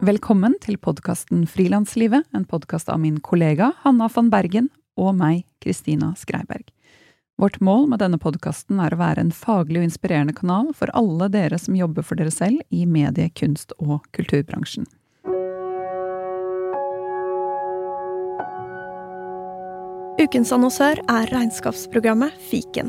Velkommen til podkasten Frilanslivet, en podkast av min kollega Hanna van Bergen og meg, Kristina Skreiberg. Vårt mål med denne podkasten er å være en faglig og inspirerende kanal for alle dere som jobber for dere selv i medie-, kunst- og kulturbransjen. Ukens annonsør er regnskapsprogrammet Fiken.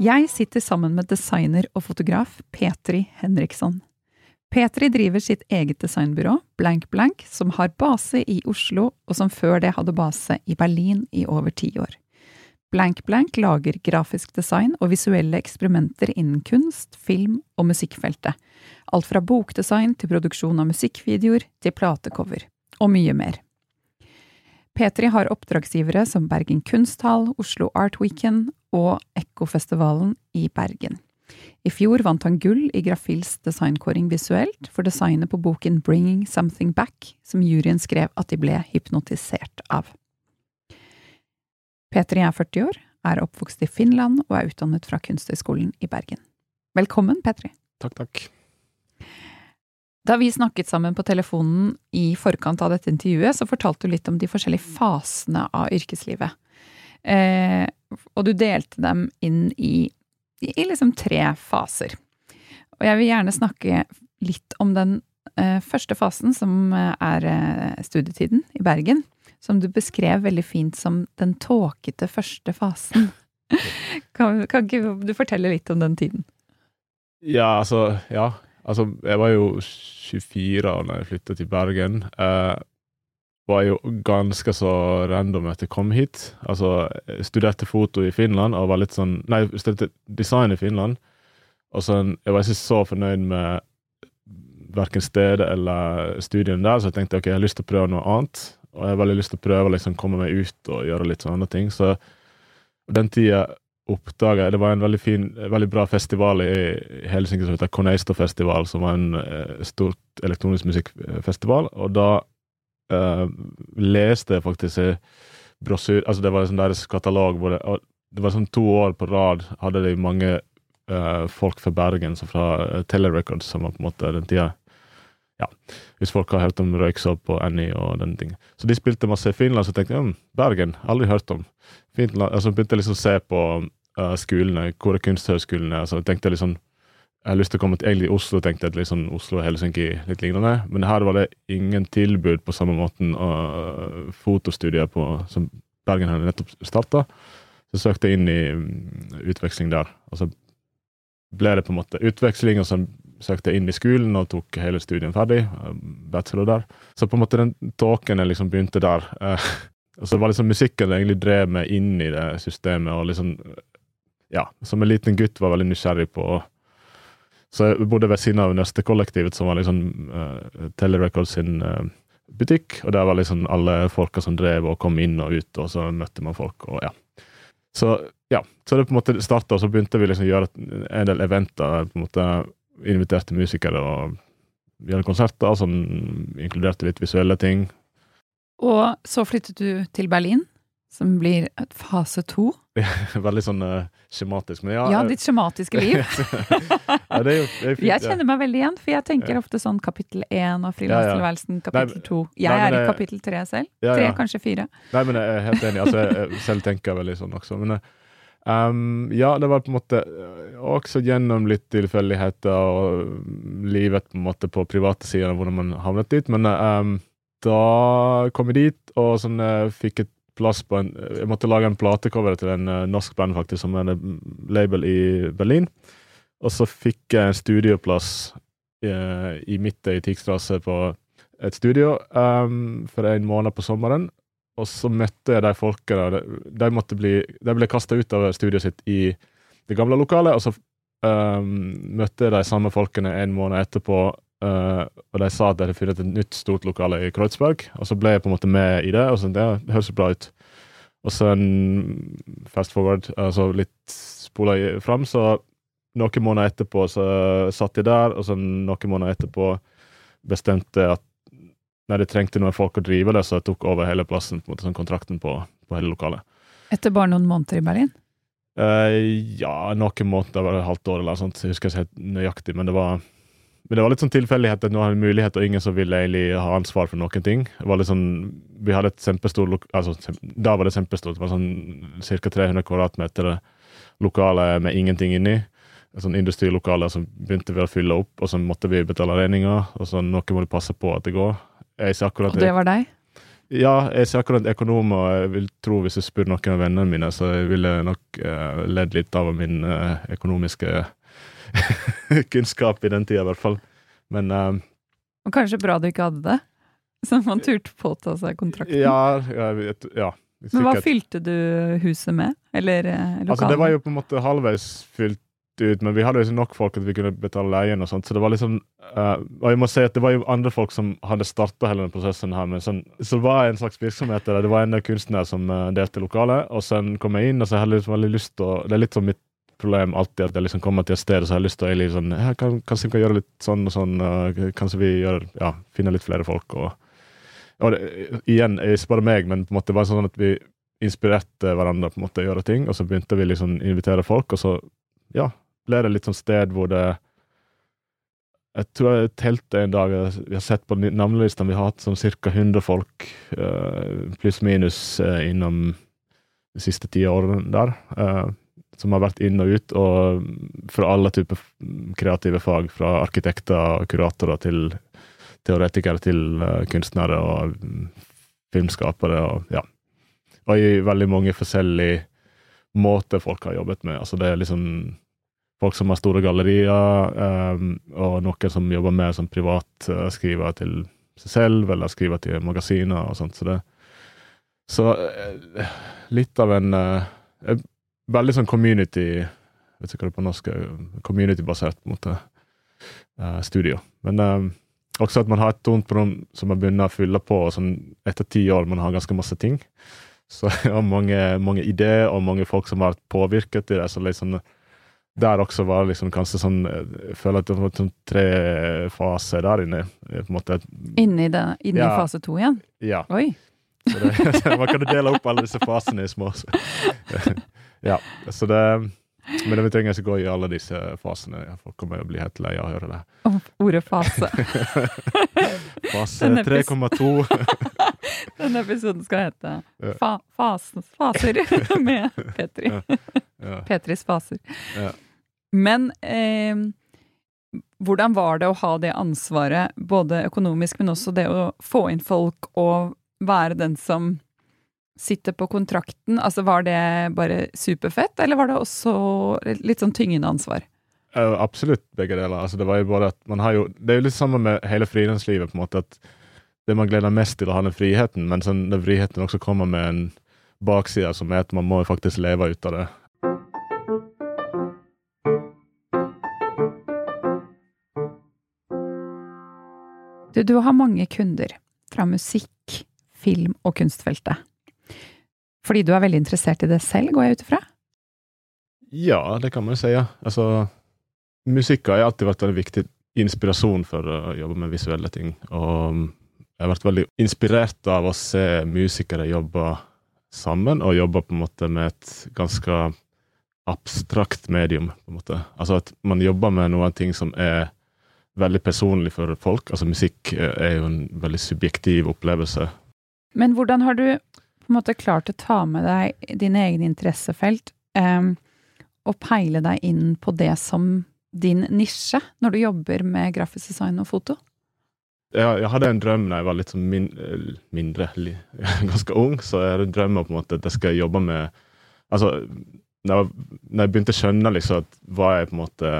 Jeg sitter sammen med designer og fotograf Petri Henriksson. Petri driver sitt eget designbyrå, Blank Blank, som har base i Oslo, og som før det hadde base i Berlin i over ti år. Blank Blank lager grafisk design og visuelle eksperimenter innen kunst, film og musikkfeltet. Alt fra bokdesign til produksjon av musikkvideoer til platecover. Og mye mer. Petri har oppdragsgivere som Bergen Kunsthall, Oslo Art Weekend og Ekkofestivalen i Bergen. I fjor vant han gull i Grafils designkåring visuelt for designet på boken Bringing Something Back, som juryen skrev at de ble hypnotisert av. Petri er 40 år, er oppvokst i Finland og er utdannet fra Kunsthøgskolen i Bergen. Velkommen, Petri. Takk, takk. Da vi snakket sammen på telefonen i forkant av dette intervjuet, så fortalte du litt om de forskjellige fasene av yrkeslivet. Eh, og du delte dem inn i, i liksom tre faser. Og jeg vil gjerne snakke litt om den eh, første fasen, som er eh, studietiden i Bergen. Som du beskrev veldig fint som den tåkete første fasen. kan, kan ikke du fortelle litt om den tiden? Ja, altså Ja. Altså, jeg var jo 24 da jeg flytta til Bergen. Eh, var jo ganske så random at jeg kom hit. Altså, jeg studerte foto i Finland og var litt sånn Nei, studerte design i Finland. Og så Jeg var ikke så fornøyd med verken stedet eller studiene der, så jeg tenkte ok, jeg har lyst til å prøve noe annet. Og jeg har veldig lyst til å prøve å liksom komme meg ut og gjøre litt sånne ting. Så den tida oppdaga Det var en veldig fin, veldig bra festival i Helsinki som heter Koneisto-festival, som var en uh, stort elektronisk musikkfestival. Og da uh, leste jeg faktisk brosjyr Altså, det var en sånn deres katalog hvor det, det var sånn to år på rad hadde de mange uh, folk fra Bergen, så fra Telerecords, som var på en måte den tida ja, hvis folk har hørt om Røyksopp og Annie og den ting. Så de spilte masse i Finland, så tenkte jeg um, Bergen, aldri hørt om. Finland, altså begynte liksom å se på uh, skolene, hvor er kunsthøgskolene? Altså, tenkte jeg liksom jeg har lyst til å komme til egentlig Oslo, tenkte jeg liksom Oslo og Helsinki litt lignende. Men her var det ingen tilbud på samme måten uh, fotostudier på, som Bergen hadde nettopp starta. Så søkte jeg inn i um, utveksling der. Og så ble det på en måte utveksling, og så søkte jeg inn i skolen og tok hele studien ferdig. Bachelor der. Så på en måte den tåken jeg liksom begynte der. Uh, og så var liksom musikken det egentlig drev meg inn i det systemet, og liksom Ja, som en liten gutt var veldig nysgjerrig på Så jeg bodde ved siden av Nøstekollektivet, som var liksom uh, Telerecords sin uh, butikk, og der var liksom alle folka som drev og kom inn og ut, og så møtte man folk, og ja. Så ja, så det på en måte starta, og så begynte vi liksom å gjøre en del eventer. på en måte Inviterte musikere og gjøre konserter som inkluderte litt visuelle ting. Og så flyttet du til Berlin, som blir fase to. Veldig sånn uh, skjematisk. Men ja, ja, ditt skjematiske liv. ja, det er jo, det er fint, jeg kjenner meg veldig igjen, for jeg tenker ofte sånn kapittel én av frilanstilværelsen, kapittel to. Jeg nei, er i kapittel tre selv. Tre, kanskje fire. Nei, men jeg er helt enig. Altså, jeg, selv tenker veldig sånn også. Men um, ja, det var på en måte også gjennom litt tilfeldigheter og livet på en måte på private sider, hvordan man havnet dit. Men um, da kom jeg dit, og sånn, eh, fikk et plass på en Jeg måtte lage en platecover til en eh, norsk band, faktisk, som er en label i Berlin. Og så fikk jeg en studioplass eh, i midten i Tikstrasse på et studio um, for en måned på sommeren. Og så møtte jeg de folkene De, de, de ble kasta ut av studioet sitt i det gamle lokalet, og så um, møtte jeg de samme folkene en måned etterpå Uh, og de sa at de hadde funnet et nytt stort lokale i Kreuzberg, og så ble jeg på en måte med i det. og så Det høres bra ut. Og så en fast forward, altså litt spola fram, så noen måneder etterpå så satt jeg der, og så noen måneder etterpå bestemte jeg at når de trengte noen folk å drive det, så jeg tok over hele plassen, på en måte sånn kontrakten på, på hele lokalet. Etter bare noen måneder i Berlin? Uh, ja, noen måneder, var et halvt år eller noe sånt. Jeg husker ikke helt nøyaktig, men det var men det var litt sånn tilfeldighet at nå hadde vi mulighet, og ingen som ville egentlig ha ansvar for noen ting. Det var litt sånn, Vi hadde et kjempestort altså, Da var det kjempestort. Det var sånn ca. 300 kvadratmeter lokale med ingenting inni. Sånn industrilokale som begynte vi å fylle opp, og så måtte vi betale regninger. Og så noe må du passe på at det går. Og det var deg? Ja, jeg er ikke akkurat økonom, og jeg vil tro hvis jeg spør noen av vennene mine, så jeg ville nok uh, ledd litt av min uh, økonomiske kunnskap i den tida, i hvert fall. Men uh, Og kanskje bra du ikke hadde det? Så man turte påta seg kontrakten? Ja. ja, vet, ja Men hva fylte du huset med? Eller lokalet? Eh, altså, det var jo på en måte halvveis fylt ut, men vi hadde ikke nok folk at vi kunne betale leien og sånt, så det var liksom uh, Og jeg må si at det var jo andre folk som hadde starta hele den prosessen her, men sånn, så det var en slags virksomhet der. Det var en kunstner som delte lokalet, og så kom jeg inn, og så hadde jeg liksom veldig lyst til å Det er litt sånn mitt problem alltid at jeg liksom kommer til et sted og så har jeg lyst til å ja, kan, Kanskje vi kan gjøre litt sånn og sånn. Uh, kanskje vi gjør, ja, finner litt flere folk. Og, og det, igjen, ikke bare meg, men på en måte var sånn at vi inspirerte hverandre på en måte å gjøre ting. Og så begynte vi liksom invitere folk, og så ja, ble det litt sånn sted hvor det jeg tror jeg telte en dag Vi har sett på navnelistene vi har hatt sånn ca. 100 folk, uh, pluss minus, uh, innom de siste ti årene der. Som har vært inn og ut, og fra alle typer kreative fag. Fra arkitekter, og kuratorer til teoretikere til uh, kunstnere og um, filmskapere. Og, ja. og i veldig mange forskjellige måter folk har jobbet med. Altså det er liksom folk som har store gallerier, um, og noen som jobber mer som privat, uh, skriver til seg selv, eller skriver til magasiner og sånt. Så det Så uh, litt av en veldig sånn community vet ikke hva det er på norsk, community-basert på en måte, uh, studio. Men uh, også at man har et tomt rom som man begynner å fylle på, sånn etter ti år man har ganske masse ting. Så jeg har mange, mange, ideer og mange folk som har vært påvirket i det. så liksom der også var liksom kanskje sånn Jeg føler at det var sånn tre faser der inne. på en måte. Inni, det, inni ja. fase to igjen? Ja. Oi! Det, man kan dele opp alle disse fasene i små. Ja, så det men vi trenger ikke gå i alle disse fasene. Folk kommer å bli helt lei av å høre det. Oh, ordet fase. fase 3,2. Denne episoden skal hete fa fasen, Faser med Petri. Ja. Ja. Petris faser. Ja. Men eh, hvordan var det å ha det ansvaret, både økonomisk, men også det å få inn folk og være den som sitter på kontrakten, altså var det bare superfett, eller var det også litt sånn tyngende ansvar? Uh, absolutt begge deler. Altså, det, var jo bare at man har jo, det er jo litt sammen med hele frilanslivet, på en måte, at det man gleder mest til å ha den friheten, men sånn, den friheten også kommer med en bakside som er at man må faktisk leve ut av det. Du, du har mange kunder fra musikk, film og kunstfeltet. Fordi du er veldig interessert i det selv, går jeg ut ifra? Ja, det kan man jo si, ja. Altså, musikk har alltid vært en viktig inspirasjon for å jobbe med visuelle ting. Og jeg har vært veldig inspirert av å se musikere jobbe sammen, og jobbe på en måte med et ganske abstrakt medium. på en måte. Altså at man jobber med noen ting som er veldig personlig for folk. Altså Musikk er jo en veldig subjektiv opplevelse. Men hvordan har du på en måte klart å ta med deg dine egne interessefelt um, og peile deg inn på det som din nisje når du jobber med grafisk design og foto? jeg, jeg hadde en drøm da jeg var litt sånn min, eh, mindre, ganske ung, så jeg hadde en drøm om på en måte at jeg skal jobbe med Altså, når jeg, når jeg begynte å skjønne liksom at hva jeg på en måte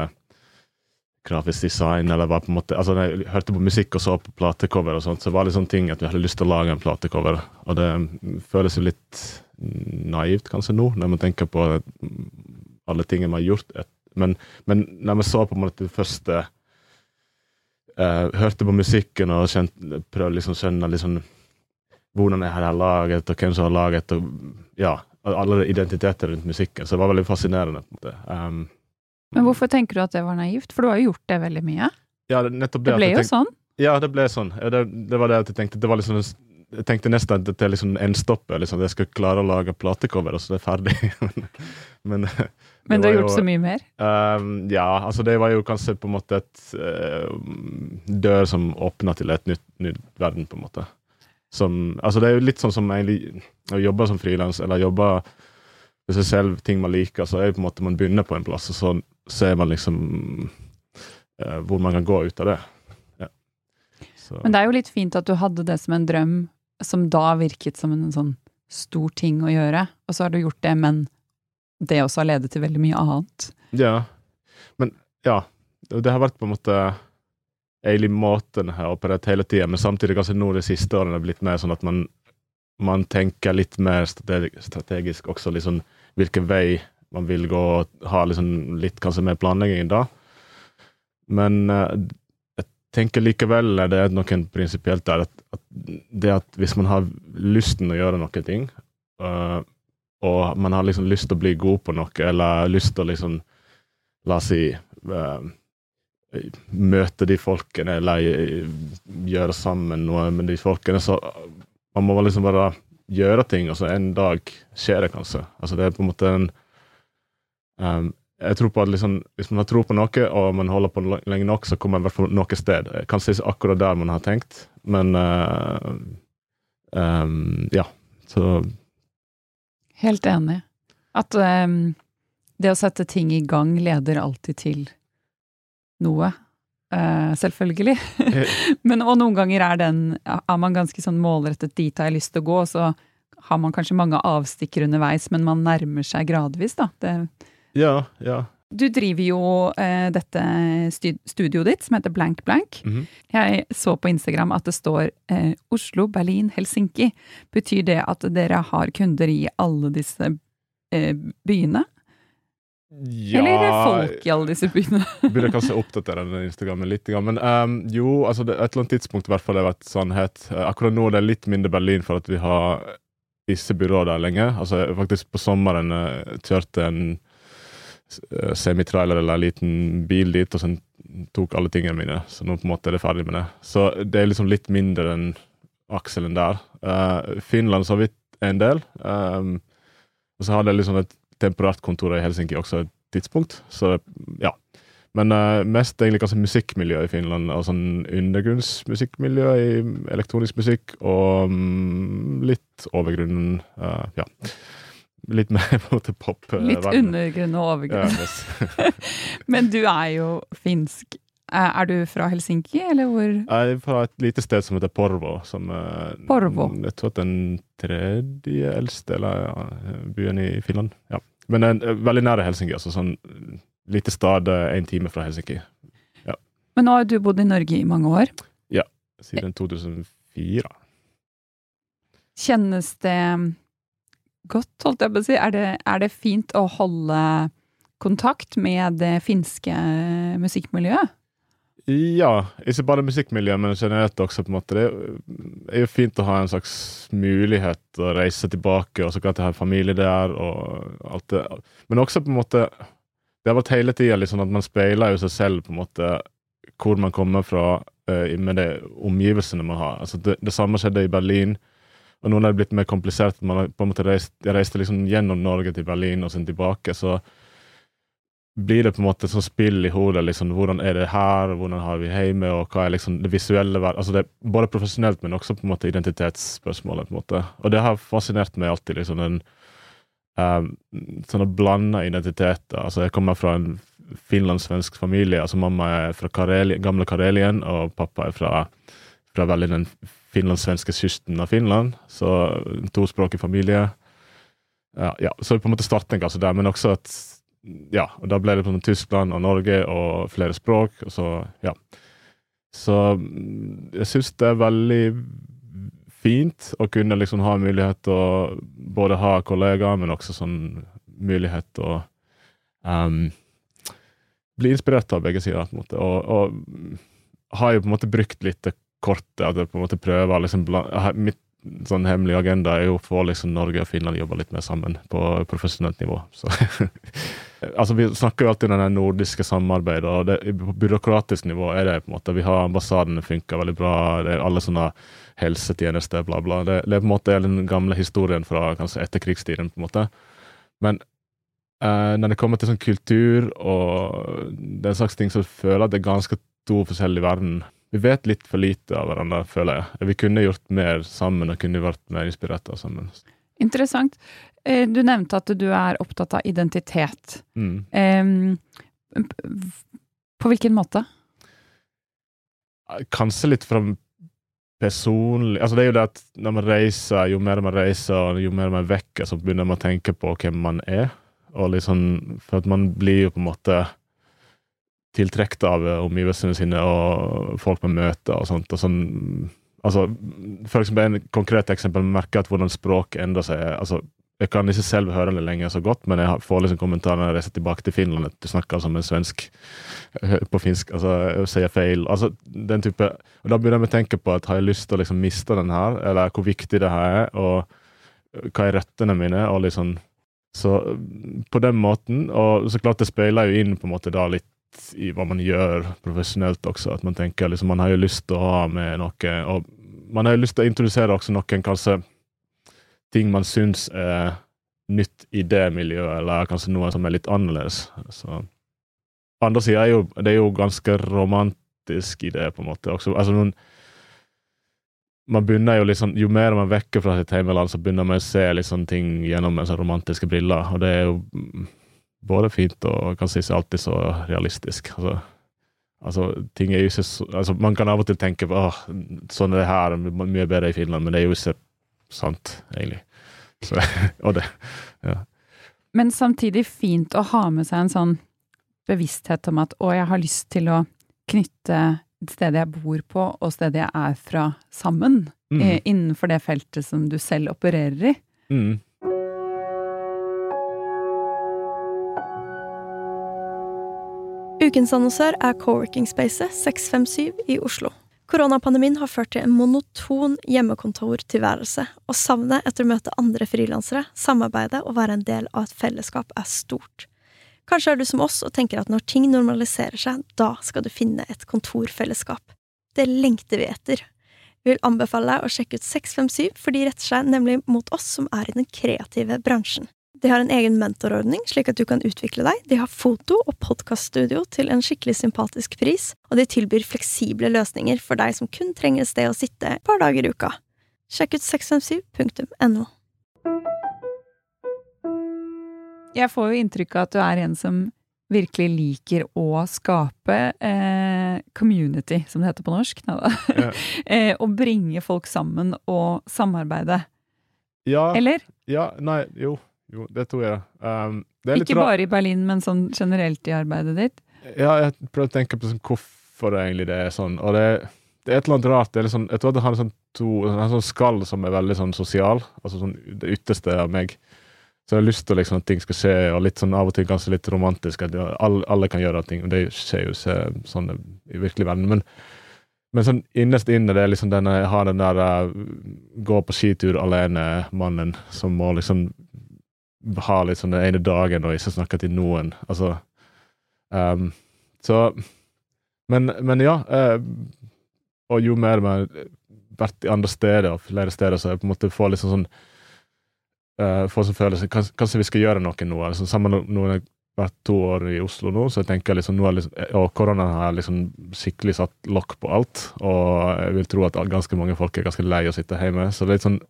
grafisk design, eller var på en måte Altså, når jeg hørte på musikk og så på platecover og sånt, så var det sånne ting at vi hadde lyst til å lage en platecover, og det føles jo litt naivt kanskje nå, når man tenker på alle tingene man har gjort. Men, men når vi så på en måte det første uh, hørte på musikken og kjente, prøvde liksom å skjønne liksom, hvordan jeg har laget, og hvem som har laget, og ja, alle identiteter rundt musikken. Så det var veldig fascinerende. på en måte. Um, Men hvorfor tenker du at det var naivt? For du har jo gjort det veldig mye. Ja, det, nettopp det. Det ble jo tenkte, sånn. Ja, det ble sånn. Det, det var det at jeg tenkte. Det var liksom, jeg tenkte nesten at det er liksom endstoppet. Liksom, jeg skal klare å lage platecover, og så er det er ferdig. men, Men du har gjort jo- så mye mer. Um, ja, altså det var jo kanskje på en måte et uh, dør som åpna til et nytt, nytt verden, på en måte. Som, altså det er jo litt sånn som egentlig å jobbe som frilans, eller jobbe hvis jeg selv, ting man liker, så er det på en måte man begynner på en plass, og så ser man liksom uh, hvor man kan gå ut av det. Ja. Så, Men det er jo litt fint at du hadde det som en drøm, som da virket som en sånn stor ting å gjøre, og så har du gjort det, men det også har ledet til veldig mye annet. Ja. Men ja, det har vært på en måte egentlig måten jeg har operert hele tida, men samtidig kanskje nå de siste årene har blitt mer sånn at man, man tenker litt mer strategisk også, liksom hvilken vei man vil gå, og ha liksom litt kanskje mer planlegging da. Men eh, jeg tenker likevel det er noe prinsipielt der, at, at det at hvis man har lysten å gjøre noen ting, uh, og man har liksom lyst til å bli god på noe, eller lyst til å liksom La oss si uh, Møte de folkene, eller gjøre sammen noe med de folkene. Så man må liksom bare gjøre ting, og så en dag skjer det kanskje. Altså det er på en måte en um, Jeg tror på at liksom, hvis man har tro på noe, og man holder på lenge nok, så kommer man i hvert fall noe sted. Kanskje ikke akkurat der man har tenkt, men uh, um, Ja. Så Helt enig. At um, det å sette ting i gang leder alltid til noe. Uh, selvfølgelig. Men, og noen ganger er, den, er man ganske sånn målrettet dit har jeg lyst til å gå, så har man kanskje mange avstikker underveis, men man nærmer seg gradvis, da. Det, ja, ja. du driver jo eh, dette studioet ditt, som heter Blank Blank. Mhm. Jeg så på Instagram at det står eh, Oslo, Berlin, Helsinki. Betyr det at dere har kunder i alle disse eh, byene? Eller er det folk i alle disse byene? Burde kanskje oppdatere den Instagrammen litt. Men um, jo, altså det, et eller annet tidspunkt i hvert fall har vært sannhet. Eh, akkurat nå er det litt mindre Berlin for at vi har visse byråer der lenge. Altså faktisk på sommeren uh, kjørte en semitrailer eller en liten bil dit, og så tok alle tingene mine. Så nå på en måte er det ferdig med det. Så det er liksom litt mindre enn akselen der. Uh, Finland så vidt en del. Um, og så hadde jeg liksom et temporært kontor i Helsinki også et tidspunkt. Så ja. Men uh, mest egentlig kanskje musikkmiljø i Finland, og sånn undergrunnsmusikkmiljø i elektronisk musikk, og um, litt overgrunnen uh, Ja. Litt mer på en måte pop. eh, Litt undergrunn og Ja, overgrunn. yes. Men du er jo finsk. Er er du fra Helsinki, eller hvor? Jeg er fra et lite sted som heter Porvo. Som, er, Porvo. Jeg tror den tredje eldste eller, ja, byen i Finland. Ja. Men er veldig nære Helsinki. altså sånn Lite stad en time fra Helsinki. Men nå har du bodd i Norge i mange år. Ja, Siden 2004. Kjennes det godt, holdt jeg på å si? Er det, er det fint å holde kontakt med det finske musikkmiljøet? Ja, ikke bare musikkmiljøet, men generelt også. på en måte. Det er jo fint å ha en slags mulighet å reise tilbake, og så kan jeg ha familie der. og alt det. Men også på en måte Det har vært hele tida liksom at man speiler jo seg selv på en måte hvor man kommer fra eh, med de omgivelsene man har. Altså det, det samme skjedde i Berlin. Og nå har blitt mer komplisert. Man har på en måte reist, jeg reiste liksom gjennom Norge til Berlin og så tilbake. så blir det på en måte et spill i hodet. liksom, Hvordan er det her, hvordan har vi hjemme, og hva er liksom det visuelle altså det er Både profesjonelt, men også på en måte identitetsspørsmålet. på en måte. Og det har fascinert meg alltid. liksom den um, Sånne blanda identiteter. altså Jeg kommer fra en finlandssvensk familie. altså Mamma er fra Kareli, gamle Karelien, og pappa er fra fra veldig den finlandssvenske kysten av Finland, så tospråklig familie. Ja, ja, så på en måte starten kanskje der, men også at Ja, og da ble det på Tyskland og Norge og flere språk, og så Ja. Så mm, jeg syns det er veldig fint å kunne liksom ha mulighet til å både ha kollegaer, men også sånn mulighet til å um, bli inspirert av begge sider. på en måte, og, og har jo på en måte brukt litt kortet, at jeg på en måte prøver liksom, Mitt sånn hemmelige agenda er jo å få liksom Norge og Finland jobbe litt mer sammen på profesjonelt nivå. Så altså Vi snakker jo alltid om det nordiske samarbeidet, og det, på byråkratisk nivå er det på en måte Vi har ambassadene funker veldig bra, det er alle sånne helsetjenester, bla, bla. Det, det er på en måte den gamle historien fra kanskje etterkrigstiden, på en måte. Men eh, når det kommer til sånn kultur og den slags ting, så føler jeg at det er ganske to forskjellige verden vi vet litt for lite av hverandre, føler jeg. Vi kunne gjort mer sammen og kunne vært mer inspirert av sammen. Interessant. Eh, du nevnte at du er opptatt av identitet. Mm. På hvilken måte? Kanskje litt fra personlig Altså det er jo det at når man reiser, jo mer man reiser, og jo mer man vekker, så begynner man å tenke på hvem man er. Og liksom, For at man blir jo på en måte tiltrukket av omgivelsene sine og folk man møter og sånt. og sånn altså, For eksempel en konkret eksempel, merker at hvordan språk endrer seg. altså jeg kan ikke selv høre det lenger så godt, men jeg får liksom kommentarer når jeg reiser tilbake til Finland at du snakker som en svensk eh, på finsk, altså sier feil. altså den type, og Da begynner jeg å tenke på at har jeg lyst til å liksom miste den her, eller hvor viktig det her er, og hva er røttene mine? og liksom så på den måten, og så klart det speiler jo inn på en måte da litt i hva man gjør profesjonelt også. At man tenker liksom, man har jo lyst til å ha med noe Og man har jo lyst til å introdusere også noen kanskje ting man syns er nytt i det miljøet, eller kanskje noe som er litt annerledes. Så andre sida er jo det er jo ganske romantisk i det, på en måte. også. Altså, noen, man begynner jo liksom, Jo mer man vekker fra sitt hjemland, så begynner man å se liksom ting gjennom en sånn romantiske briller. Og det er jo både fint og kanskje ikke alltid så realistisk. Altså, altså, ting er jo ikke så, altså, Man kan av og til tenke på åh, sånn er det her, mye bedre i Finland, men det er jo ikke sant, egentlig. Så, og det, ja. Men samtidig fint å ha med seg en sånn bevissthet om at å, jeg har lyst til å knytte stedet jeg bor på og stedet jeg er fra, sammen. Mm. Eh, innenfor det feltet som du selv opererer i. Mm. Ukens annonsør er coworking-spacet 657 i Oslo. Koronapandemien har ført til en monoton hjemmekontortilværelse, og savnet etter å møte andre frilansere, samarbeide og være en del av et fellesskap er stort. Kanskje er du som oss og tenker at når ting normaliserer seg, da skal du finne et kontorfellesskap. Det lengter vi etter. Vi vil anbefale deg å sjekke ut 657, for de retter seg nemlig mot oss som er i den kreative bransjen. De har en egen mentorordning, slik at du kan utvikle deg. De har foto- og podkaststudio til en skikkelig sympatisk pris, og de tilbyr fleksible løsninger for deg som kun trenger et sted å sitte et par dager i uka. Sjekk ut 657.no. Jeg får jo inntrykk av at du er en som virkelig liker å skape eh, community, som det heter på norsk. Ja. eh, og bringe folk sammen og samarbeide. Ja. Eller? Ja, nei, jo. Jo, det tror jeg. Um, Ikke bare i Berlin, men sånn generelt i arbeidet ditt? Ja, jeg prøver å tenke på sånn, hvorfor det egentlig det er sånn. Og det, det er et eller annet rart. Det er sånn, jeg tror det har en sånn, to, en sånn skall som er veldig sånn sosial. Altså sånn det ytterste av meg. Så jeg har lyst til liksom, at ting skal skje, og litt sånn av og til kanskje litt romantisk. At alle, alle kan gjøre ting, og det skjer jo ikke sånn i virkelig verden. Men, men sånn innerst inne det er liksom denne, jeg har den der uh, gå på skitur alene-mannen som må liksom ha litt sånn den ene dagen og ikke snakke til noen. Altså um, Så men, men, ja. Uh, og jo mer vi har vært i andre steder og flere steder, så jeg på en måte får litt sånn uh, Får sånn følelse kanskje, kanskje vi skal gjøre noe nå. Altså, sammen med noen har vært to år i Oslo nå, så jeg tenker liksom, nå er liksom, og koronaen har liksom skikkelig satt lokk på alt. Og jeg vil tro at ganske mange folk er ganske lei å sitte hjemme. Så det er litt sånn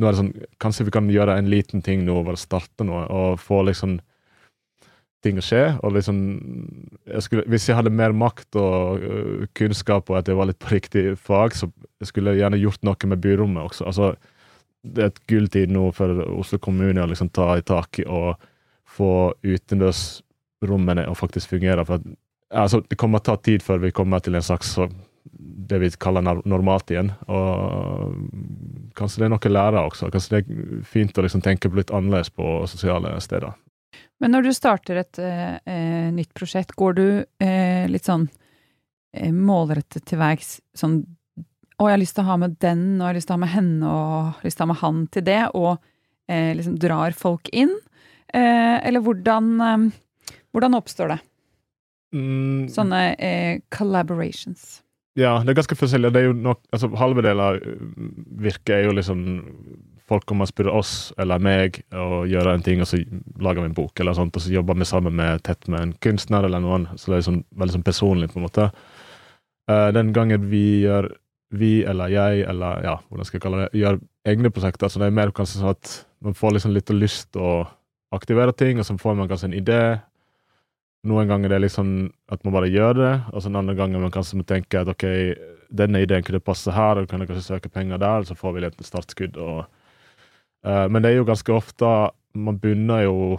nå er det sånn, Kanskje vi kan gjøre en liten ting nå, bare starte noe, og få liksom ting å skje. og liksom, jeg skulle, Hvis jeg hadde mer makt og øh, kunnskap og at jeg var litt på riktig fag, så skulle jeg gjerne gjort noe med byrommet også. Altså, det er et gulltid nå for Oslo kommune å liksom ta i tak i og få utendørsrommene å faktisk fungere. for at, altså, Det kommer til å ta tid før vi kommer til en slags så, det vi kaller normalt igjen. Og kanskje det er noe å lære også. Kanskje det er fint å liksom tenke litt annerledes på sosiale steder. Men når du starter et eh, nytt prosjekt, går du eh, litt sånn eh, målrettet til verks sånn Å, jeg har lyst til å ha med den, og jeg har lyst til å ha med henne, og jeg har lyst til å ha med han til det, og eh, liksom drar folk inn? Eh, eller hvordan, eh, hvordan oppstår det? Mm. Sånne collaborations. Ja, det er ganske forskjellig. Det er jo nok, altså, halve deler av virket er jo liksom folk kommer og spør oss eller meg å gjøre en ting, og så lager vi en bok, eller sånt, og så jobber vi sammen med, tett med en kunstner eller noen. Så det er sånn, veldig sånn personlig, på en måte. Uh, den gangen vi gjør vi eller jeg, eller ja, hvordan skal jeg kalle det, gjør egne prosjekter, så det er mer kanskje sånn at man får liksom litt lyst til å aktivere ting, og så får man kanskje en idé. Noen ganger det er liksom at man bare gjør det, og så en annen gang man kanskje må tenke at ok, denne ideen kunne passe her, og kan jeg kanskje søke penger der, så får vi litt startskudd. og Uh, men det er jo ganske ofte Man begynner jo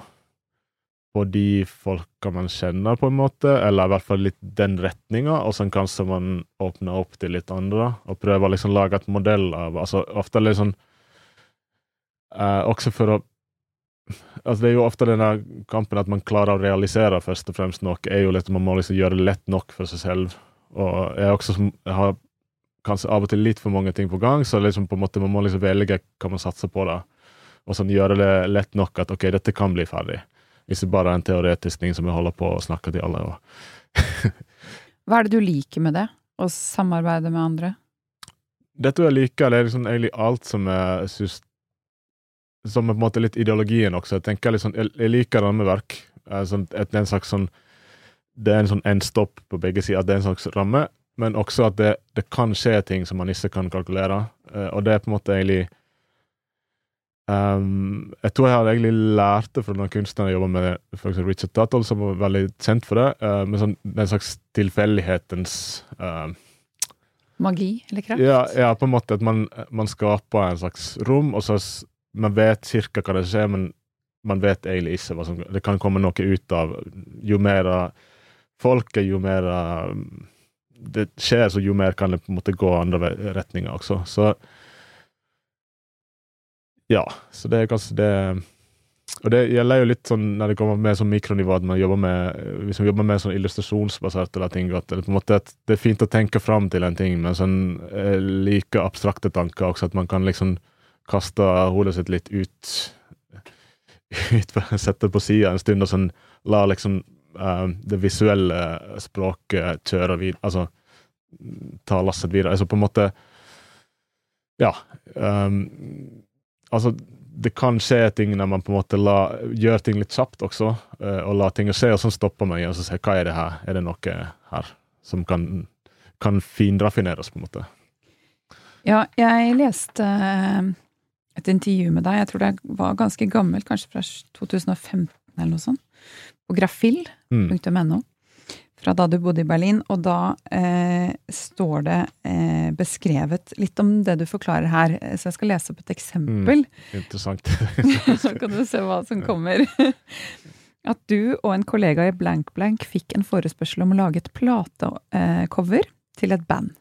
på de folka man kjenner, på en måte, eller i hvert fall litt den retninga, og så kanskje man åpner opp til litt andre, og prøver å liksom lage et modell av altså Ofte sånn uh, Også for å Altså Det er jo ofte denne kampen at man klarer å realisere først og fremst noe, er jo litt man må liksom gjøre det lett nok for seg selv. Og jeg, også, jeg har kanskje av og til litt for mange ting på gang, så liksom på en måte man må liksom velge hva man satser på. da og sånn gjøre det lett nok at ok, dette kan bli ferdig. Hvis det bare er en teoretisk ting som jeg holder på å snakke til alle. Hva er det du liker med det? Å samarbeide med andre? Dette jeg liker, det er liksom egentlig alt som jeg syns Som er på en måte litt ideologien også. Jeg tenker liksom, jeg, jeg liker rammeverk. Sånn, det er en slags sånn Det er en sånn endstopp på begge sider. At Det er en slags ramme, men også at det, det kan skje ting som man ikke kan kalkulere. Eh, og det er på en måte egentlig Um, jeg tror jeg har egentlig lært det fra noen kunstnere jeg jobber med, f.eks. Richard Tuttle, som var veldig kjent for det, uh, med sånn, den slags tilfeldighetens uh, Magi eller kraft? Ja, ja, på en måte at man, man skaper en slags rom, og så man vet cirka hva det skjer, men man vet egentlig ikke hva som Det kan komme noe ut av Jo mer folket, jo mer det skjer, så jo mer kan det på en måte gå andre retninger også. Så ja, så det er kanskje det Og det gjelder jo litt sånn når det kommer med sånn mikronivå, at man jobber med hvis man jobber med sånn illustrasjonsbaserte ting, at det, på en måte, det er fint å tenke fram til en ting, men sånn eh, like abstrakte tanker også, at man kan liksom kaste hodet sitt litt ut, ut Sette det på sida en stund, og sånn la liksom uh, det visuelle språket kjøre videre, altså ta lasset videre. Altså på en måte Ja. Um, Altså, det kan skje ting når man på en måte la, gjør ting litt kjapt også, uh, og la ting skje, og så stopper man og så sier hva er det her? Er det noe her som kan, kan finraffineres, på en måte? Ja, jeg leste eh, et intervju med deg, jeg tror det var ganske gammelt, kanskje fra 2015 eller noe sånt, på grafill.no. Mm fra da du bodde i Berlin, og da eh, står det eh, beskrevet litt om det du forklarer her. Så jeg skal lese opp et eksempel. Mm, interessant. så kan du se hva som kommer. At du og en kollega i Blank Blank fikk en forespørsel om å lage et platecover eh, til et band.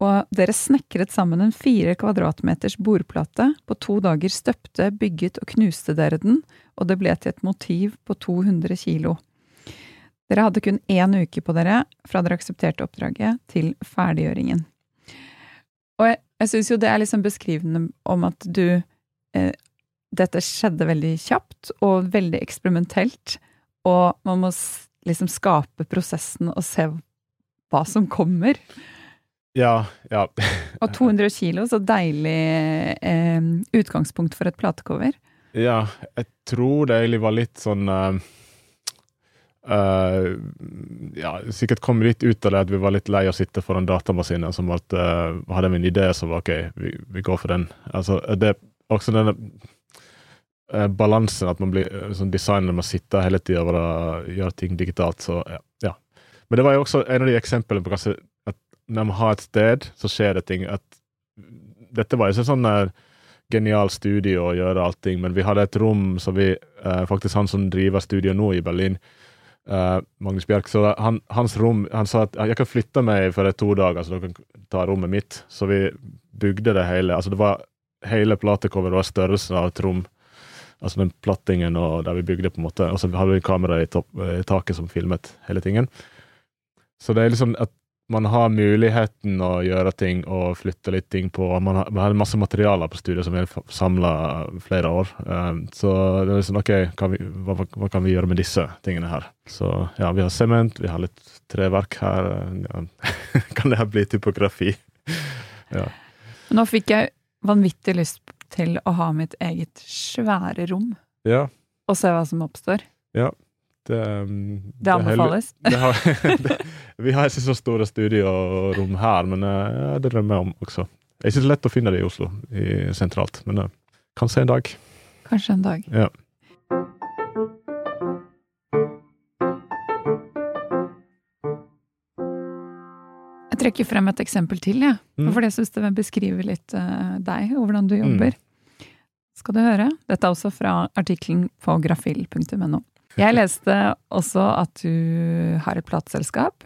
Og dere snekret sammen en fire kvadratmeters bordplate. På to dager støpte, bygget og knuste dere den, og det ble til et motiv på 200 kilo. Dere hadde kun én uke på dere fra dere aksepterte oppdraget, til ferdiggjøringen. Og jeg, jeg syns jo det er liksom beskrivende om at du eh, Dette skjedde veldig kjapt og veldig eksperimentelt, og man må liksom skape prosessen og se hva som kommer. Ja, ja. og 200 kilo, så deilig eh, utgangspunkt for et platecover. Ja, jeg tror det egentlig var litt sånn eh, Uh, ja, sikkert kom litt ut av det at vi var litt lei å sitte foran datamaskinen. Som at, uh, hadde en idé som var OK, vi, vi, går for den. Altså, det er også denne eh, balansen, at man blir eh, sånn designer med å sitte hele tida og gjøre ting digitalt. Så ja, ja. Men det var jo også en av de eksemplene på kanskje når man har et sted, så skjer det ting. at Dette var ikke sånn der genial studio å gjøre allting, men vi hadde et rom så vi eh, Faktisk han som driver studio nå i Berlin, eh, Magnus Bjerk, så han, hans rom Han sa at jeg kan flytte meg for to dager, så dere kan ta rommet mitt. Så vi bygde det hele. Altså det var Hele platecoveret var størrelsen av et rom. Altså den plattingen og der vi bygde, på en måte. Og så hadde vi kamera i, topp, i taket som filmet hele tingen. Så det er liksom at man har muligheten å gjøre ting og flytte litt ting på. Man har, man har masse materialer på studiet som er samla flere år. Um, så det er liksom OK, kan vi, hva, hva, kan vi gjøre med disse tingene her? Så ja, vi har sement, vi har litt treverk her. Ja. kan det her bli typografi? ja. Nå fikk jeg vanvittig lyst til å ha mitt eget svære rom. Ja. Og se hva som oppstår. Ja. Det, det anbefales. Det har, det, vi har ikke så store studiorom her, men ja, det drømmer jeg om også. Det er ikke så lett å finne det i Oslo, i, sentralt, men uh, kanskje en dag. Kanskje en dag. Ja. Jeg trekker frem et eksempel til, jeg. Ja. Mm. For jeg syns det beskriver litt uh, deg og hvordan du jobber. Mm. Skal du høre? Dette er også fra artikkelen på grafil.no. Jeg leste også at du har et plateselskap,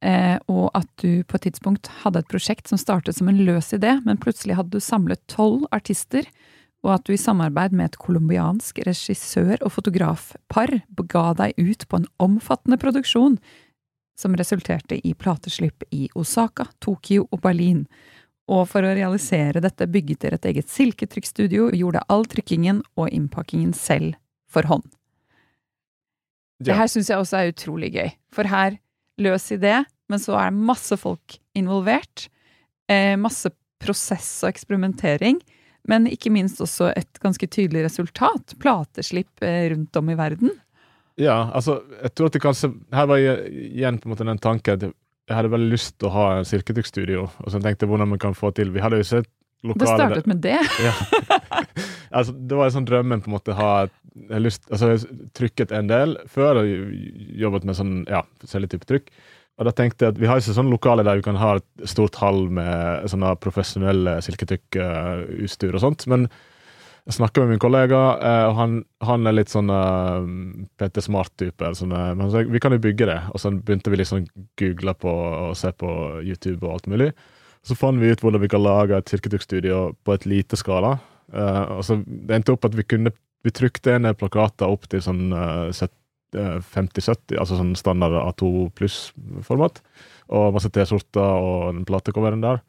eh, og at du på et tidspunkt hadde et prosjekt som startet som en løs idé, men plutselig hadde du samlet tolv artister, og at du i samarbeid med et colombiansk regissør- og fotografpar ga deg ut på en omfattende produksjon som resulterte i plateslipp i Osaka, Tokyo og Berlin. Og for å realisere dette bygget dere et eget silketrykkstudio gjorde all trykkingen og innpakkingen selv for hånd. Ja. Det her syns jeg også er utrolig gøy. For her, løs idé, men så er det masse folk involvert. Eh, masse prosess og eksperimentering. Men ikke minst også et ganske tydelig resultat. Plateslipp eh, rundt om i verden. Ja, altså, jeg tror at det kanskje Her var jeg, igjen på en måte den tanken at jeg hadde veldig lyst til å ha en silkedukkstudio. Og så tenkte jeg hvordan man kan få til Vi hadde jo sett lokale Det startet med det? ja. altså, det var en sånn drømmen på en måte ha jeg lyst, altså, jeg trykket en del før og jobbet med sånn, ja, forskjellig type trykk. Og da tenkte jeg at Vi har ikke sånn lokale der vi kan ha et stort hall med sånne profesjonelle silketrykk-utstyr og sånt. Men jeg snakka med min kollega, eh, og han, han er litt sånn uh, Peter Smart-type. Sånn, men så, vi kan jo bygge det. Og så begynte vi liksom google på og se på YouTube og alt mulig. Så fant vi ut hvordan vi kan lage et silketrykkstudio på et lite skala. Uh, og så Det endte opp at vi kunne vi trykte ned plakater opp til sånn uh, 50-70, altså sånn standard A2 pluss-format. Og masse T-skjorter og den platecoveren der.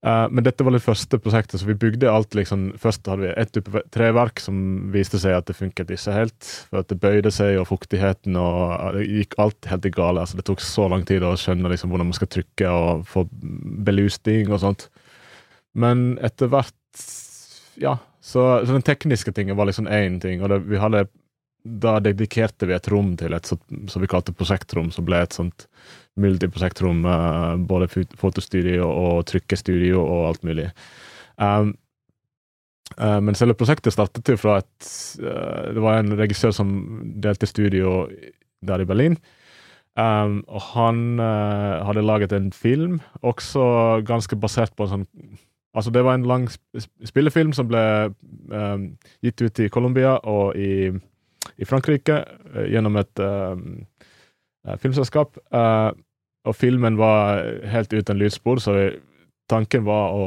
Uh, men dette var det første prosjektet, så vi bygde alt liksom Først hadde vi ett treverk som viste seg at det funket ikke helt. For at det bøyde seg, og fuktigheten og Det gikk alt helt i gale. Altså, det tok så lang tid å skjønne liksom, hvordan man skal trykke og få belusting og sånt. Men etter hvert Ja, så, så, den tekniske tingen var liksom én ting, og det, vi hadde da dedikerte vi et rom til et som vi kalte prosjektrom, som ble et sånt multiprosjektrom. med både fotostudio og trykkestudio og alt mulig. Um, uh, men selve prosjektet startet jo fra et uh, Det var en regissør som delte studio der i Berlin. Um, og han hadde laget en film, også ganske basert på en sånn Altså, det var en lang spillefilm som ble um, gitt ut i Colombia og i, i Frankrike uh, gjennom et um, filmselskap. Uh, og filmen var helt uten lydspor, så vi, tanken var å,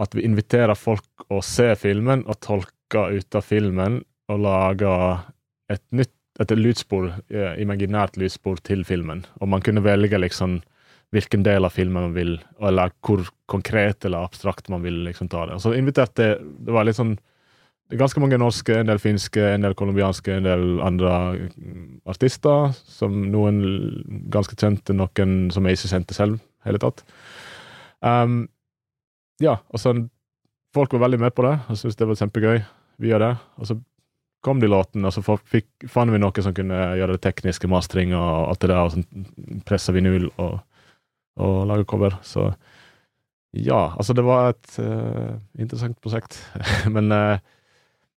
at vi inviterer folk å se filmen og tolke ut av filmen og lage et nytt et lydspor, imaginært lydspor til filmen. Og man kunne velge liksom hvilken del av filmen man vil, eller hvor konkret eller abstrakt man vil liksom ta det. Og så inviterte Det var litt sånn ganske mange norske, en del finske, en del colombianske, en del andre mm, artister. Som noen ganske kjente, noen som jeg ikke kjente selv hele tatt. Um, ja, og så Folk var veldig med på det og syntes det var kjempegøy via det. Og så kom de låtene, og så fikk, fant vi noe som kunne gjøre det tekniske mastring og alt det der, og så pressa vinyl og og lage cover. Så ja, altså det var et uh, interessant prosjekt. Men uh,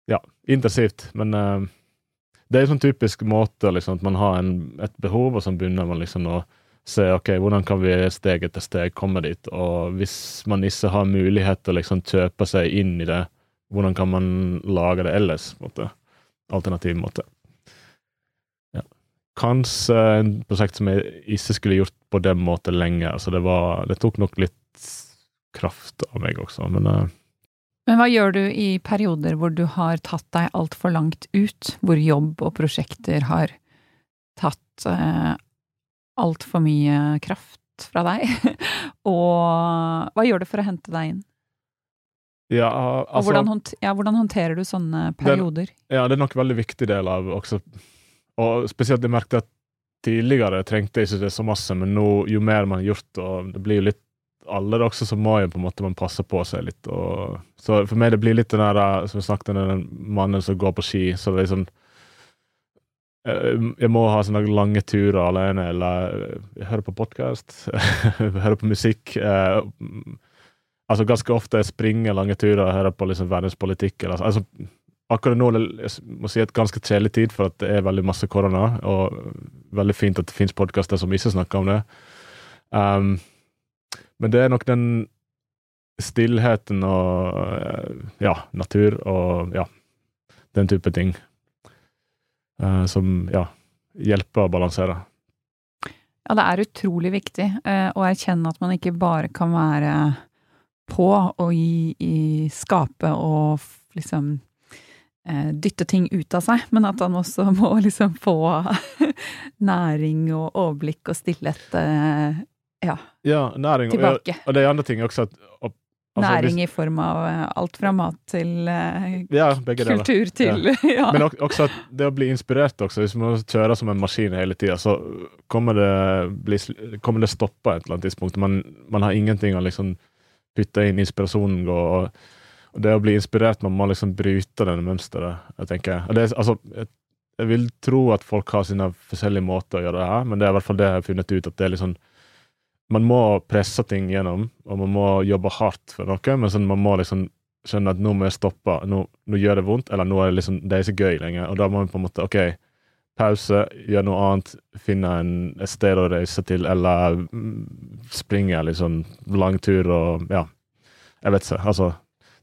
ja, intensivt. Men uh, det er en sånn typisk måte liksom, at man har en, et behov, og så begynner man liksom å se ok, hvordan kan vi steg etter steg komme dit. Og hvis man ikke har mulighet til å liksom kjøpe seg inn i det, hvordan kan man lage det ellers? på en måte? Alternativ måte. Kanskje en prosjekt som jeg ikke skulle gjort på den måten lenger. Så det, var, det tok nok litt kraft av meg også, men uh, men hva gjør du i perioder hvor du har tatt deg altfor langt ut, hvor jobb og prosjekter har tatt uh, altfor mye kraft fra deg? og hva gjør du for å hente deg inn? Ja, altså, og hvordan, hånd, ja, hvordan, håndterer du sånne perioder? Det, ja, det er nok en veldig viktig del av også Og spesielt jeg merket at tidligere trengte jeg ikke det så masse, men nå, jo mer man har gjort, og det blir jo litt alle også, så må jo på en måte man passe på seg litt. Og, så for meg det blir litt den der som vi snakket om, den mannen som går på ski. så det er liksom jeg må ha sånne lange turer alene, eller jeg hører på podkast, hører på musikk. Eh, altså Ganske ofte jeg springer lange turer og hører på liksom verdenspolitikk. Eller, altså, akkurat nå jeg må si et ganske kjedelig tid, for at det er veldig masse korona. Og veldig fint at det finnes podkaster som ikke snakker om det. Um, men det er nok den stillheten og eh, ja, natur og ja, den type ting uh, som ja, hjelper å balansere. Ja, det er utrolig viktig uh, å erkjenne at man ikke bare kan være på og i, i skape og liksom dytte ting ut av seg, men at han også må liksom få næring og overblikk og stillhet ja, ja næring, tilbake. Og, det er andre ting også. At, altså, næring hvis, i form av eh, alt fra mat til ja, kultur til ja. Men også at det å bli inspirert også. Hvis man kjører som en maskin hele tida, så kommer det, bli, kommer det stoppe et eller annet tidspunkt. Man, man har ingenting å liksom putte inn inspirasjonen og det å bli inspirert, man må liksom bryte denne mønsteret, jeg tenker. Det, altså, jeg, jeg, vil tro at folk har sine forskjellige måter å gjøre det her, men det er i hvert fall det jeg har funnet ut, at det er sånn man må presse ting gjennom, og man må jobbe hardt for noe, men sånn, man må liksom skjønne at nå må jeg stoppe, nå, nå gjør det vondt, eller nå er det liksom, det er ikke gøy lenger. Og da må man på en måte OK, pause, gjøre noe annet, finne en, et sted å reise til, eller mm, springe liksom lang tur og ja, jeg vet ikke. Altså,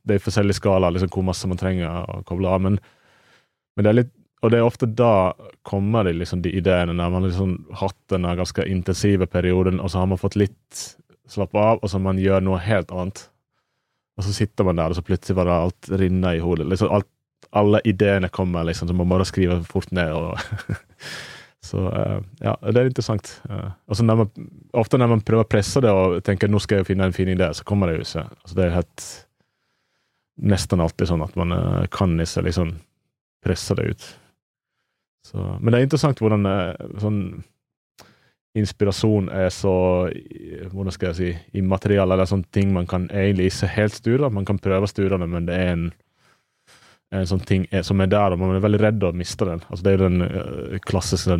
det er forskjellige skala liksom, hvor masse man trenger å koble av, men, men det er litt og det er ofte da kommer de, liksom, de ideene, når man har liksom hatt denne ganske intensive perioden, og så har man fått litt slappe av, og så man gjør noe helt annet. Og så sitter man der, og så plutselig bare alt rinner i hodet. Liksom alt, alle ideene kommer, liksom, så man bare skriver fort ned. Og så uh, ja, det er interessant. Uh, og så når man, ofte når man prøver å presse det og tenker nå skal jeg finne en fin idé, så kommer det jo ikke. Altså, det er helt nesten alltid sånn at man uh, kan ikke liksom presse det ut. Så, men det er interessant hvordan eh, sånn inspirasjon er så Hvordan skal jeg si immateriell, eller sånne ting man kan egentlig ikke helt styre. Man kan prøve å styre det, men det er en, en sånn ting som er der, og man er veldig redd å miste den. Altså, det er jo den klassiske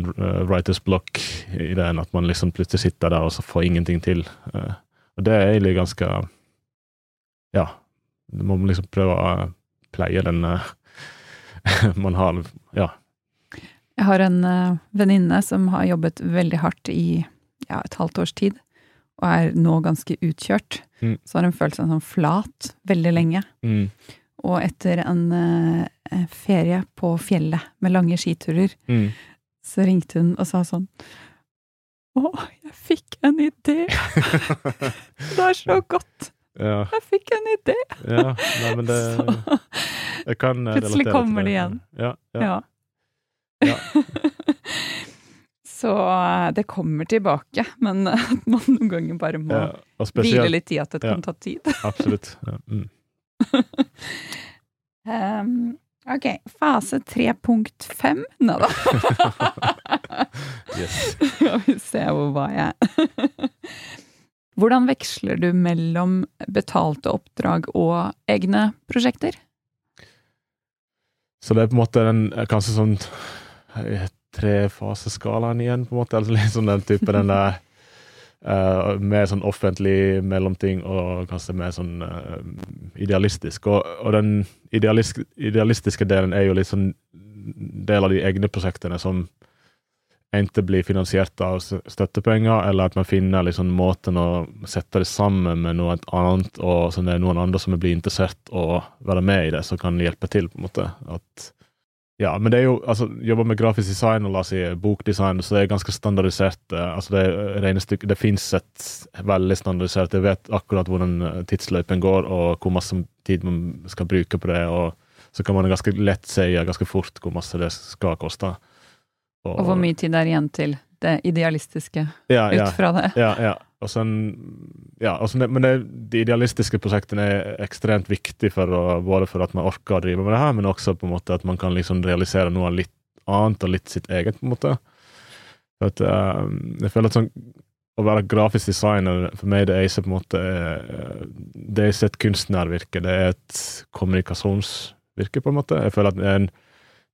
writers block-ideen, at man liksom plutselig sitter der og så får ingenting til. Og det er egentlig ganske Ja. Man må liksom prøve å pleie den man har. Ja. Jeg har en uh, venninne som har jobbet veldig hardt i ja, et halvt års tid, og er nå ganske utkjørt. Mm. Så har hun følt seg sånn flat veldig lenge. Mm. Og etter en uh, ferie på fjellet med lange skiturer, mm. så ringte hun og sa sånn Å, jeg fikk en idé! det er så godt! Ja. Jeg fikk en idé! ja, nei, men det Jeg kan relatere til det. Plutselig kommer det igjen. Ja, ja. ja. Så eh, det kommer tilbake, men at man noen ganger bare må hvile litt i at det kan ta tid. absolutt. Mm. um, ok, fase 3.5 Nå da. yes. Skal vi se hvor var jeg Hvordan veksler du mellom betalte oppdrag og egne prosjekter? Så det er på en måte den kanskje sånn trefaseskalaen igjen, på en måte. Altså litt sånn den type den der Uh, mer sånn offentlig mellomting og kanskje mer sånn uh, idealistisk. Og, og den idealis idealistiske delen er jo litt sånn del av de egne prosjektene som enten blir finansiert av støttepenger, eller at man finner liksom måten å sette det sammen med noe annet, og så det er noen andre som blir interessert å være med i det, som kan hjelpe til. på en måte. At ja, men det er jo altså, jobber med grafisk design og la oss si bokdesign, så det er ganske standardisert. Eh, altså Det regnestykke, det fins et veldig standardisert Jeg vet akkurat hvordan eh, tidsløypen går, og hvor masse tid man skal bruke på det. og Så kan man ganske lett si ganske fort hvor masse det skal koste. Og, og hvor mye tid er igjen til det idealistiske ja, ut fra det? Ja, ja. Sen, ja, sen, men det, de idealistiske prosjektene er ekstremt viktige for å, både for at man orker å drive med det her, men også på en måte at man kan liksom realisere noe litt annet og litt sitt eget. på en måte. At, uh, jeg føler at sånn, å være grafisk designer for meg det er ikke på en måte det er ikke et kunstnervirke, det er et kommunikasjonsvirke, på en måte. Jeg føler at en,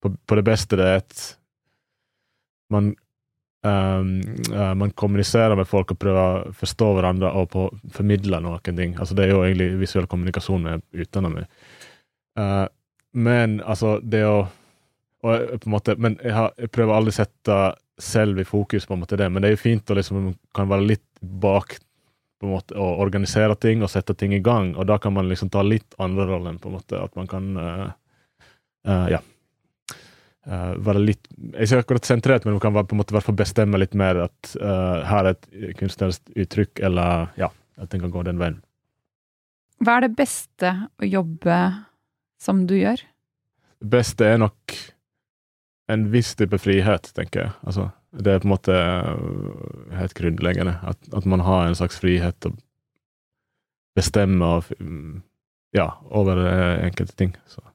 på, på, det beste det er et man Um, uh, man kommuniserer med folk og prøver å forstå hverandre og på, formidle noen ting. Altså, det er jo egentlig visuell kommunikasjon med utdanner uh, Men altså, det å og, på en måte, Men jeg, har, jeg prøver aldri å sette selv i fokus, på en måte det, men det er jo fint å liksom kan være litt bak på en måte, og organisere ting og sette ting i gang, og da kan man liksom ta litt andre rollen, på en måte, at man kan uh, Ja uh, være litt Jeg Ikke akkurat sentrert, men man kan på en måte hvert bestemme litt mer at uh, her er et kunstnerisk uttrykk, eller ja, at den kan gå den veien. Hva er det beste å jobbe som du gjør? Det beste er nok en viss type frihet, tenker jeg. Altså, det er på en måte eh, helt grunnleggende. At, at man har en slags frihet til å bestemme og, ja, over enkelte ting. Så.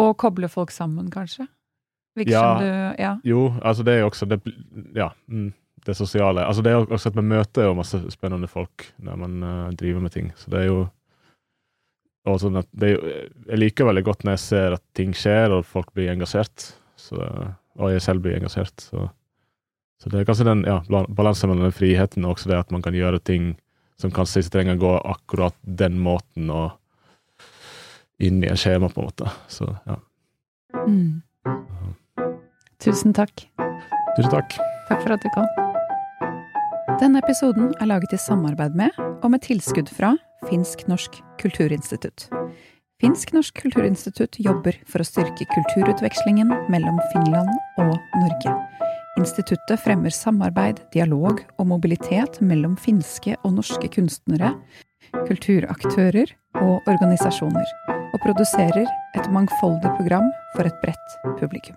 Og koble folk sammen, kanskje? Virker ja, du, ja. Jo, altså det er jo også det, Ja. Mm, det sosiale. Altså det er også at man møter jo masse spennende folk når man uh, driver med ting. Så det er jo og sånn at det Jeg liker veldig godt når jeg ser at ting skjer, og folk blir engasjert. Så, og jeg selv blir engasjert. Så, så det er kanskje den ja, balansen mellom den friheten og også det at man kan gjøre ting som kanskje ikke trenger å gå akkurat den måten. og inn i et skjema, på en måte. Så, ja. Mm. Tusen takk. Tusen takk. Takk for at du kom. Denne episoden er laget i samarbeid med og med tilskudd fra Finsk-Norsk Kulturinstitutt. Finsk-Norsk Kulturinstitutt jobber for å styrke kulturutvekslingen mellom Finland og Norge. Instituttet fremmer samarbeid, dialog og mobilitet mellom finske og norske kunstnere, kulturaktører og organisasjoner og produserer et mangfoldig program for et bredt publikum.